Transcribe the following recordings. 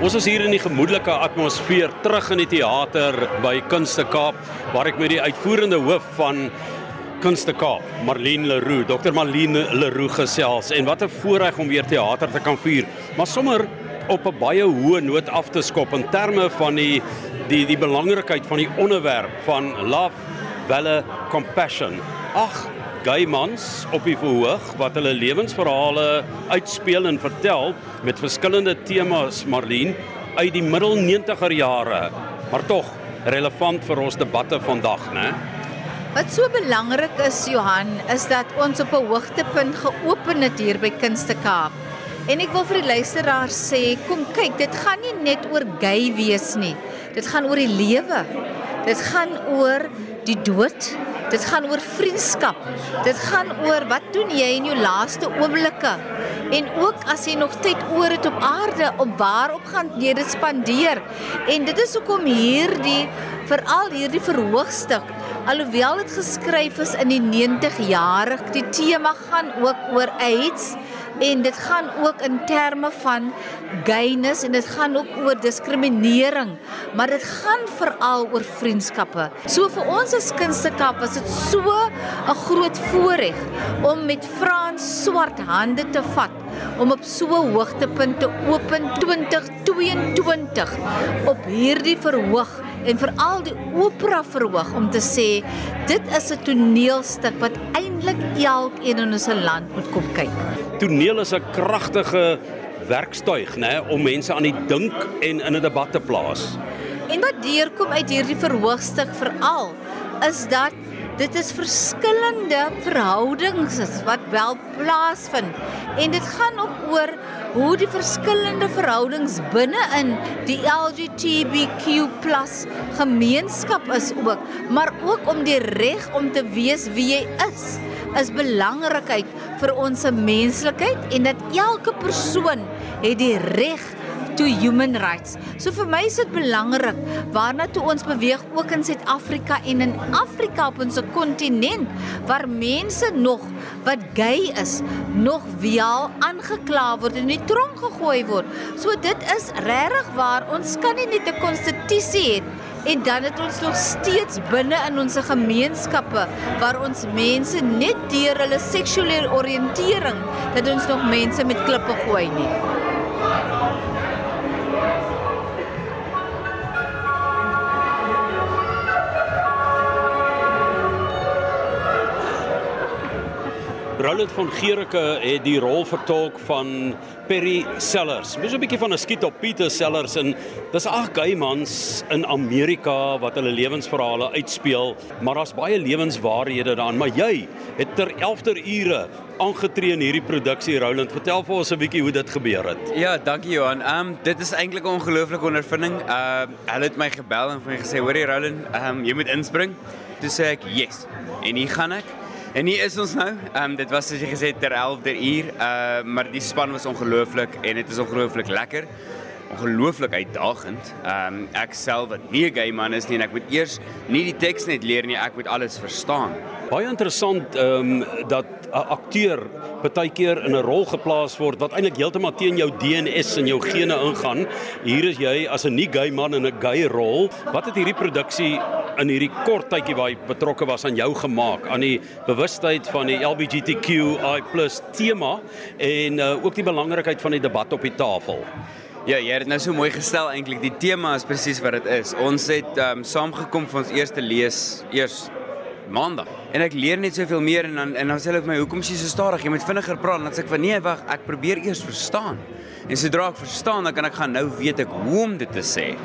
Ons is hier in die gemoedelike atmosfeer terug in die teater by Kunste Kaap waar ek met die uitvoerende hoof van Kunste Kaap, Marlene Leroux, Dr. Marlene Leroux gesels en wat 'n voorreg om weer teater te kan vier, maar sommer op 'n baie hoë noot af te skop in terme van die die die belangrikheid van die onderwerp van love, welle, compassion. Ag, gay mans op die verhoog wat hulle lewensverhale uitspeel en vertel met verskillende temas Marlene uit die middel 90er jare, maar tog relevant vir ons debatte vandag, né? Wat so belangrik is Johan, is dat ons op 'n hoogtepunt geopen het hier by Kunste Kaap. En ek wil vir die luisteraars sê, kom kyk, dit gaan nie net oor gay wees nie. Dit gaan oor die lewe. Dit gaan oor die dood. Dit gaan oor vriendskap. Dit gaan oor wat doen jy in jou laaste oomblikke? En ook as jy nog tyd oor het op aarde, op waarop gaan jy dit spandeer? En dit is hoekom hierdie veral hierdie verhoogstuk alhoewel dit geskryf is in die 90 jaar, die tema gaan ook oor AIDS en dit gaan ook in terme van gayness en dit gaan ook oor diskriminering, maar dit gaan veral oor vriendskappe. So vir ons as Kunstekap was dit so 'n groot voorreg om met Frans swart hande te vat om op so 'n hoogtepunt te open 2022 op hierdie verhoog en veral die opera verhoog om te sê dit is 'n toneelstuk wat eintlik elkeen in ons land moet kom kyk. Toneel is 'n kragtige werkstuig, né, om mense aan die dink en in 'n debat te plaas. En wat deurkom uit hierdie verhoogstuk veral is dat dit is verskillende verhoudings wat wel plaasvind. En dit gaan ook oor hoe die verskillende verhoudings binne in die LGBTQ+ gemeenskap is ook. Maar ook om die reg om te wees wie jy is is belangrikheid vir ons menslikheid en dat elke persoon het die reg to human rights. So vir my is dit belangrik waarna toe ons beweeg ook in Suid-Afrika en in Afrika op ons kontinent waar mense nog wat gay is nog wel aangekla word en in die tronk gegooi word. So dit is regtig waar ons kan nie net 'n konstitusie hê en dan het ons nog steeds binne in ons gemeenskappe waar ons mense net deur hulle seksuele oriëntering dat ons nog mense met klippe gooi nie. Roland van Gericke het die rol vertolk van Perry Sellers. Dis 'n bietjie van 'n skiet op Peter Sellers en dis ag gay mans in Amerika wat hulle lewensverhale uitspeel, maar daar's baie lewenswaarhede daarin, maar jy het ter 11ter ure aangetree in hierdie produksie Roland. Vertel vir ons 'n bietjie hoe dit gebeur het. Ja, dankie Johan. Ehm um, dit is eintlik 'n ongelooflike ondervinding. Ehm uh, hulle het my gebel en vir my gesê, "Hoorie Roland, ehm um, jy moet inspring." Toe sê ek, "Yes." En hier gaan ek. En hier is ons nou. Ehm um, dit was soos jy gesê ter 11de uur. Ehm uh, maar die span was ongelooflik en dit is ongelooflik lekker. Ongelooflik uitdagend. Ehm um, ek self wat nie 'n gay man is nie en ek moet eers nie die teks net leer nie, ek moet alles verstaan. Baie interessant ehm um, dat 'n akteur baie keer in 'n rol geplaas word wat eintlik heeltemal teen jou DNS en jou gene ingaan. Hier is jy as 'n nie gay man in 'n gay rol. Wat het hierdie produksie in hierdie kort tydjie waar jy betrokke was aan jou gemaak aan die bewustheid van die LGBTQI+ tema en uh, ook die belangrikheid van die debat op die tafel? Ja, jy het nou so mooi gestel eintlik. Die tema is presies wat dit is. Ons het ehm um, saamgekom vir ons eerste lees eers maandag. En ek leer net soveel meer en dan en dan sê hulle vir my, "Hoekom is jy so stadig? Jy moet vinniger praat." En dan sê ek van, "Nee, wag, ek probeer eers verstaan." En sodra ek verstaan, dan kan ek gaan nou weet ek hoe om dit te sê.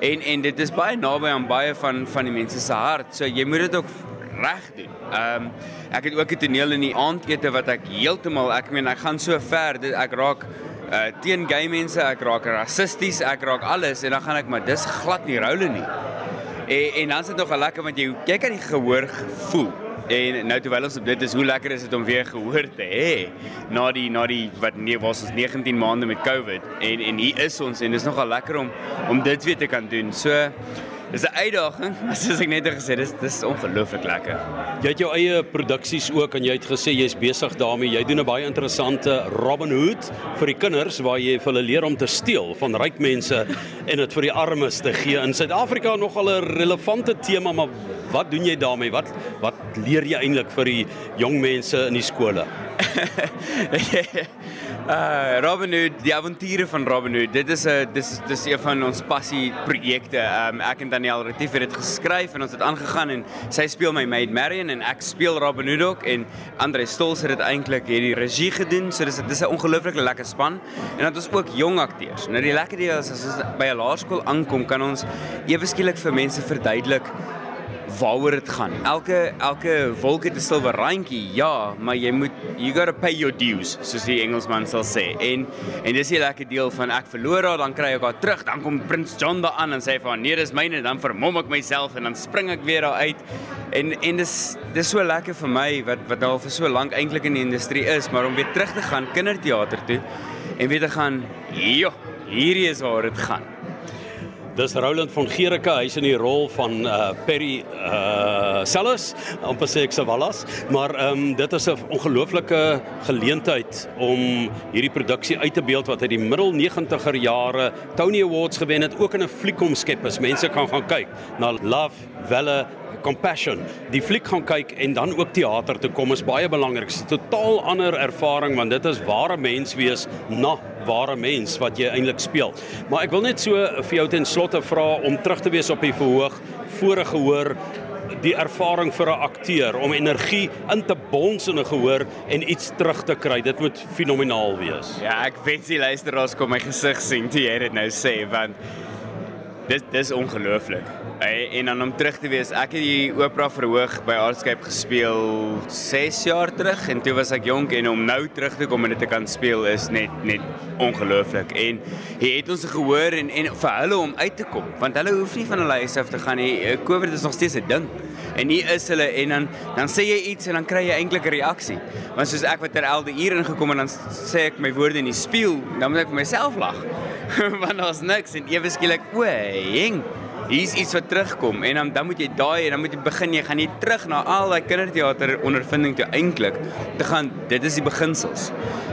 En en dit is baie naby aan baie van van die mense se hart. So jy moet dit ook reg doen. Ehm um, ek het ook 'n toneel in die aandete wat ek heeltemal, ek meen ek gaan so ver, dit ek raak uh teen gay mense, ek raak rassisties, ek raak alles en dan gaan ek maar dis glad nie roule nie. En en dan is dit nog lekker want jy jy kan die gehoor voel. En nou terwyl ons op dit is, hoe lekker is dit om weer gehoor te hê na die na die wat nee was ons 19 maande met COVID en en hier is ons en dit is nogal lekker om om dit weer te kan doen. So Dis 'n uitdaging, soos ek net gesê het, dis dis ongelooflik lekker. Jy het jou eie produksies ook en jy het gesê jy's besig daarmee. Jy doen 'n baie interessante Robin Hood vir die kinders waar jy vir hulle leer om te steel van ryk mense en dit vir die armes te gee. In Suid-Afrika nogal 'n relevante tema, maar wat doen jy daarmee? Wat wat leer jy eintlik vir die jong mense in die skole? uh Robin Hood, die avonture van Robin Hood. Dit is 'n dis dis een van ons passie projekte. Um ek en Daniel Retief het dit geskryf en ons het aangegaan en sy speel my maid Marion en ek speel Robin Hood ook en Andre Stols het dit eintlik hierdie regie gedoen. So dis dis 'n ongelooflike lekker span en dan het ons ook jong akteurs. Nou die lekker deel is as ons by 'n laerskool aankom, kan ons ewe skielik vir mense verduidelik waaroor dit gaan. Elke elke wolk het 'n silwer randjie. Ja, maar jy moet you got to pay your dues, soos die Engelsman sal sê. En en dis 'n lekker deel van ek verloor haar, dan kry ek haar terug. Dan kom Prins John daar aan en sê van nee, dis myne, dan vermom ek myself en dan spring ek weer daar uit. En en dis dis so lekker vir my wat wat al vir so lank eintlik in die industrie is, maar om weer terug te gaan kinderteater toe en weer te gaan, "Jo, hierdie is waar dit gaan." Dis Roland van Gericke, hy's in die rol van uh Perry uh Sellers, amper sê ek Savallas, maar ehm um, dit is 'n ongelooflike geleentheid om hierdie produksie uit te beeld wat uit die middel 90er jare Tony Awards gewen het, ook in 'n fliek omskep is. Mense kan gaan kyk na Love, Welle, Compassion. Die fliek gaan kyk en dan ook teater toe kom is baie belangrik. Dit is 'n totaal ander ervaring want dit is ware mens wees na ware mens wat jy eintlik speel. Maar ek wil net so vir jou ten slotte vra om terug te wees op die verhoog vorige gehoor die ervaring vir 'n akteur om energie in te bons in 'n gehoor en iets terug te kry. Dit moet fenomenaal wees. Ja, ek weet jy luisteraars kom my gesig sien toe jy dit nou sê want dis dis ongelooflik. En dan om terug te wees, ek het die opera verhoog by Artscape gespeel 6 jaar terug en toe was ek jonk en om nou terug te kom en dit te kan speel is net net ongelooflik. En jy het ons gehoor en en vir hulle om uit te kom, want hulle hoef nie van hulle huis af te gaan nie. COVID is nog steeds 'n ding. En hier is hulle en dan dan sê jy iets en dan kry jy eintlik 'n reaksie. Want soos ek wat ter 11de uur ingekom en dan sê ek my woorde in die spieël, dan moet ek vir myself lag. Want daar's niks en ewe skielik, o, heng hier's iets wat terugkom en dan dan moet jy daai en dan moet jy begin jy gaan nie terug na al daai kinderteater ondervinding toe eintlik te gaan dit is die beginsels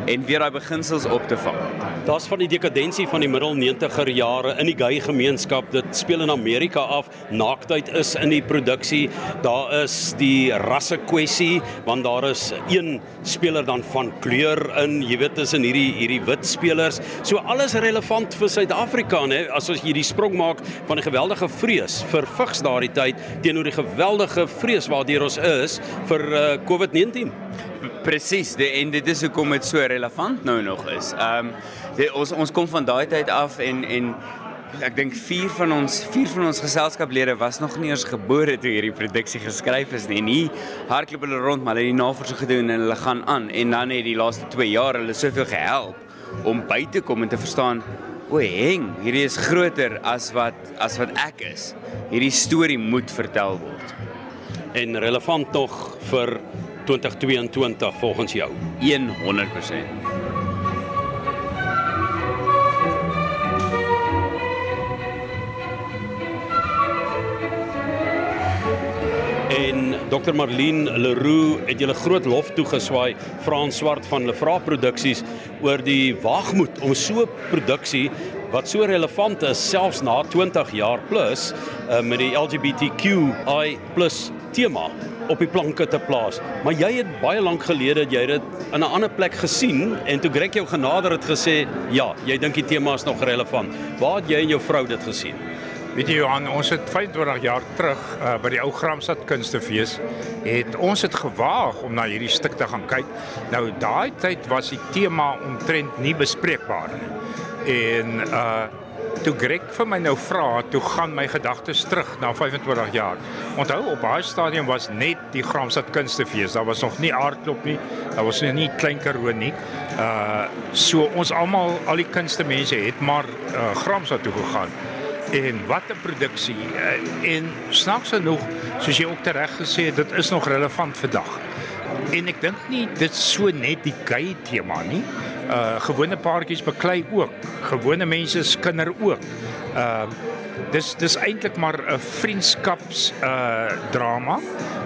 en weer daai beginsels op te vang. Daar's van die dekadensie van die middel 90er jare in die gay gemeenskap. Dit speel in Amerika af. Naaktheid is in die produksie. Daar is die rasse kwessie want daar is een speler dan van kleur in, jy weet, tussen hierdie hierdie wit spelers. So alles relevant vir Suid-Afrika, né? As ons hierdie sprong maak van 'n geweldige vrees vir vigs daardie tyd teenoor die geweldige vrees waardeur ons is vir uh, COVID-19. Presies, en dit is hoekom dit so relevant nou nog is. Ehm um, ons ons kom van daai tyd af en en ek dink 4 van ons 4 van ons geselskaplede was nog nie eens gebore toe hierdie produksie geskryf is nie. En hier hardloop hulle rond, maar hulle het die navorsing gedoen en hulle gaan aan en dan het die laaste 2 jaar hulle soveel gehelp om by te kom en te verstaan O, heng, hierdie is groter as wat as wat ek is. Hierdie storie moet vertel word. En relevant nog vir 2022 volgens jou? 100%. En Dr Marlene Leroux het julle groot lof toegeswaai Frans Swart van Lefra Produksies oor die waagmoed om so 'n produksie wat so relevant is selfs na 20 jaar plus uh, met die LGBTQI+ tema op die planke te plaas. Maar jy het baie lank gelede jy dit in 'n ander plek gesien en toe Greg jou genader het gesê, "Ja, jy dink die tema is nog relevant." Waar het jy en jou vrou dit gesien? Weet jy Johan, ons het 25 jaar terug uh, by die ou Gramstad Kunstefees het ons het gewaag om na hierdie stuk te gaan kyk. Nou daai tyd was die tema omtrent nie bespreekbaar nie. En uh toe Greg vir my nou vra, toe gaan my gedagtes terug na 25 jaar. Onthou op daai stadium was net die Gramstad Kunstefees. Daar was nog nie aardklop nie. Daar was nie klein Karoo nie. Uh so ons almal al die kunstemense het maar uh, Gramstad toe gegaan en wat 'n produksie en snaaks genoeg soos jy ook tereg gesê het dit is nog relevant vandag. En ek dink nie dit so net die gay tema nie. Uh gewone paartjies beklei ook gewone mense se kinder ook. Uh dis dis eintlik maar 'n vriendskaps uh drama.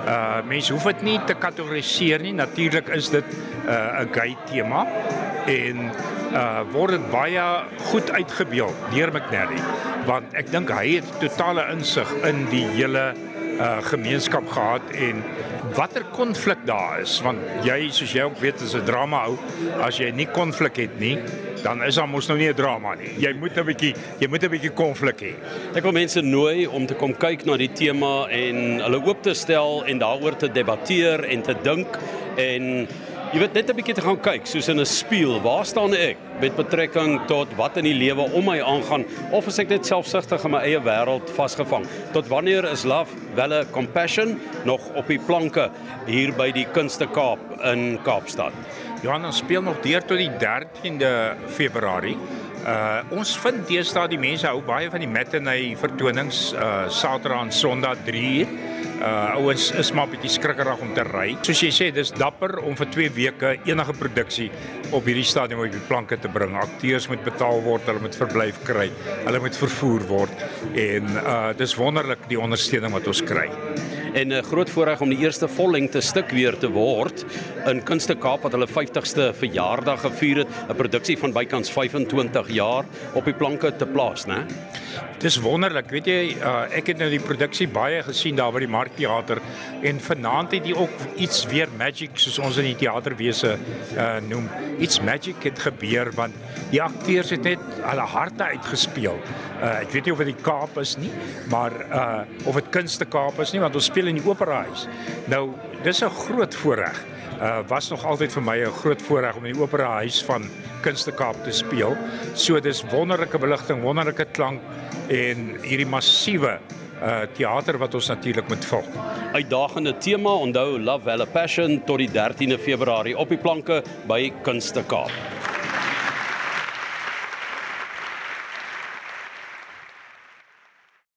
Uh mense hoef dit nie te kategoriseer nie. Natuurlik is dit 'n uh, gay tema en uh word dit baie goed uitgebeeld deur McNally want ek dink hy het totale insig in die hele uh gemeenskap gehad en watter konflik daar is want jy soos jy ook weet is 'n drama ou as jy nie konflik het nie dan is daar mos nou nie 'n drama nie. Jy moet 'n bietjie jy moet 'n bietjie konflik hê. Ek wil mense nooi om te kom kyk na die tema en hulle oop te stel en daaroor te debatteer en te dink en jy weet net 'n bietjie te gaan kyk soos in 'n spieël. Waar staan ek met betrekking tot wat in die lewe om my aangaan of is ek net selfsugtig in my eie wêreld vasgevang? Tot wanneer is love, welle, compassion nog op die planke hier by die Kunste Kaap in Kaapstad? Johan ons speel nog deur tot die 13de Februarie. Uh ons vind deesdae die mense hou baie van die matinee vertonings uh Saterdag en Sondag 3 uur. Uh ouens is maar bietjie skrikkerig om te ry. Soos jy sê, dis dapper om vir 2 weke enige produksie op hierdie stadium op die planke te bring. Akteurs moet betaal word, hulle moet verblyf kry, hulle moet vervoer word en uh dis wonderlik die ondersteuning wat ons kry en 'n groot voorreg om die eerste vollengte stuk weer te word in Kunste Kaap wat hulle 50ste verjaardag gevier het, 'n produksie van bykans 25 jaar op die planke te plaas, né? Dis wonderlik, weet jy, uh, ek het nou die produksie baie gesien daar by die Markteater en vanaand het jy ook iets weer magic soos ons in die teaterwese uh, noem. Iets magic het gebeur want die akteurs het net hulle harte uitgespeel. Uh, ek weet nie of dit die Kaap is nie, maar uh of dit Kunste Kaap is nie want ons speel in die Operahuis. Nou, dis 'n groot voorreg. Uh was nog altyd vir my 'n groot voorreg om in die Operahuis van Kunste Kaap te speel. So dis wonderlike beligting, wonderlike klank en hierdie massiewe uh teater wat ons natuurlik moet vul. Uitdagende tema, onthou Love Well Passion tot die 13de Februarie op die planke by Kunste Kaap.